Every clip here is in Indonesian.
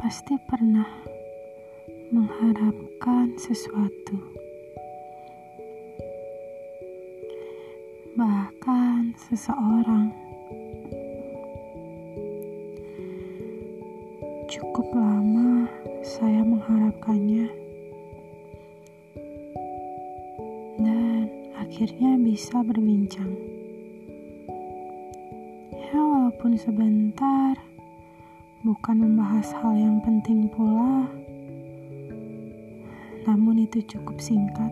pasti pernah mengharapkan sesuatu, bahkan seseorang. Cukup lama saya mengharapkannya, dan akhirnya bisa berbincang. Ya, walaupun sebentar bukan membahas hal yang penting pula, namun itu cukup singkat.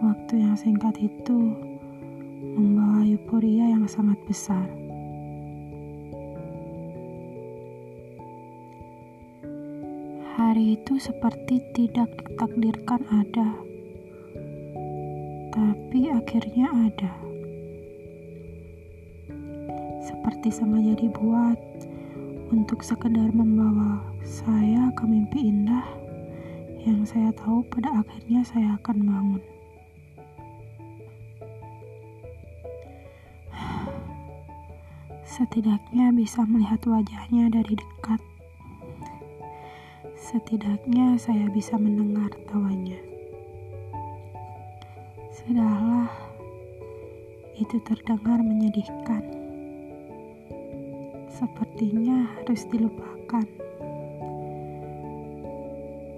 Waktu yang singkat itu membawa euforia yang sangat besar. Hari itu seperti tidak ditakdirkan ada, tapi akhirnya ada seperti sengaja dibuat untuk sekedar membawa saya ke mimpi indah yang saya tahu pada akhirnya saya akan bangun. Setidaknya bisa melihat wajahnya dari dekat. Setidaknya saya bisa mendengar tawanya. Sudahlah, itu terdengar menyedihkan sepertinya harus dilupakan.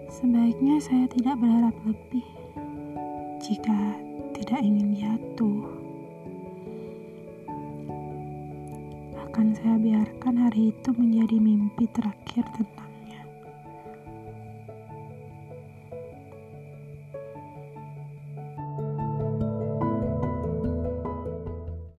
Sebaiknya saya tidak berharap lebih jika tidak ingin jatuh. Akan saya biarkan hari itu menjadi mimpi terakhir tentang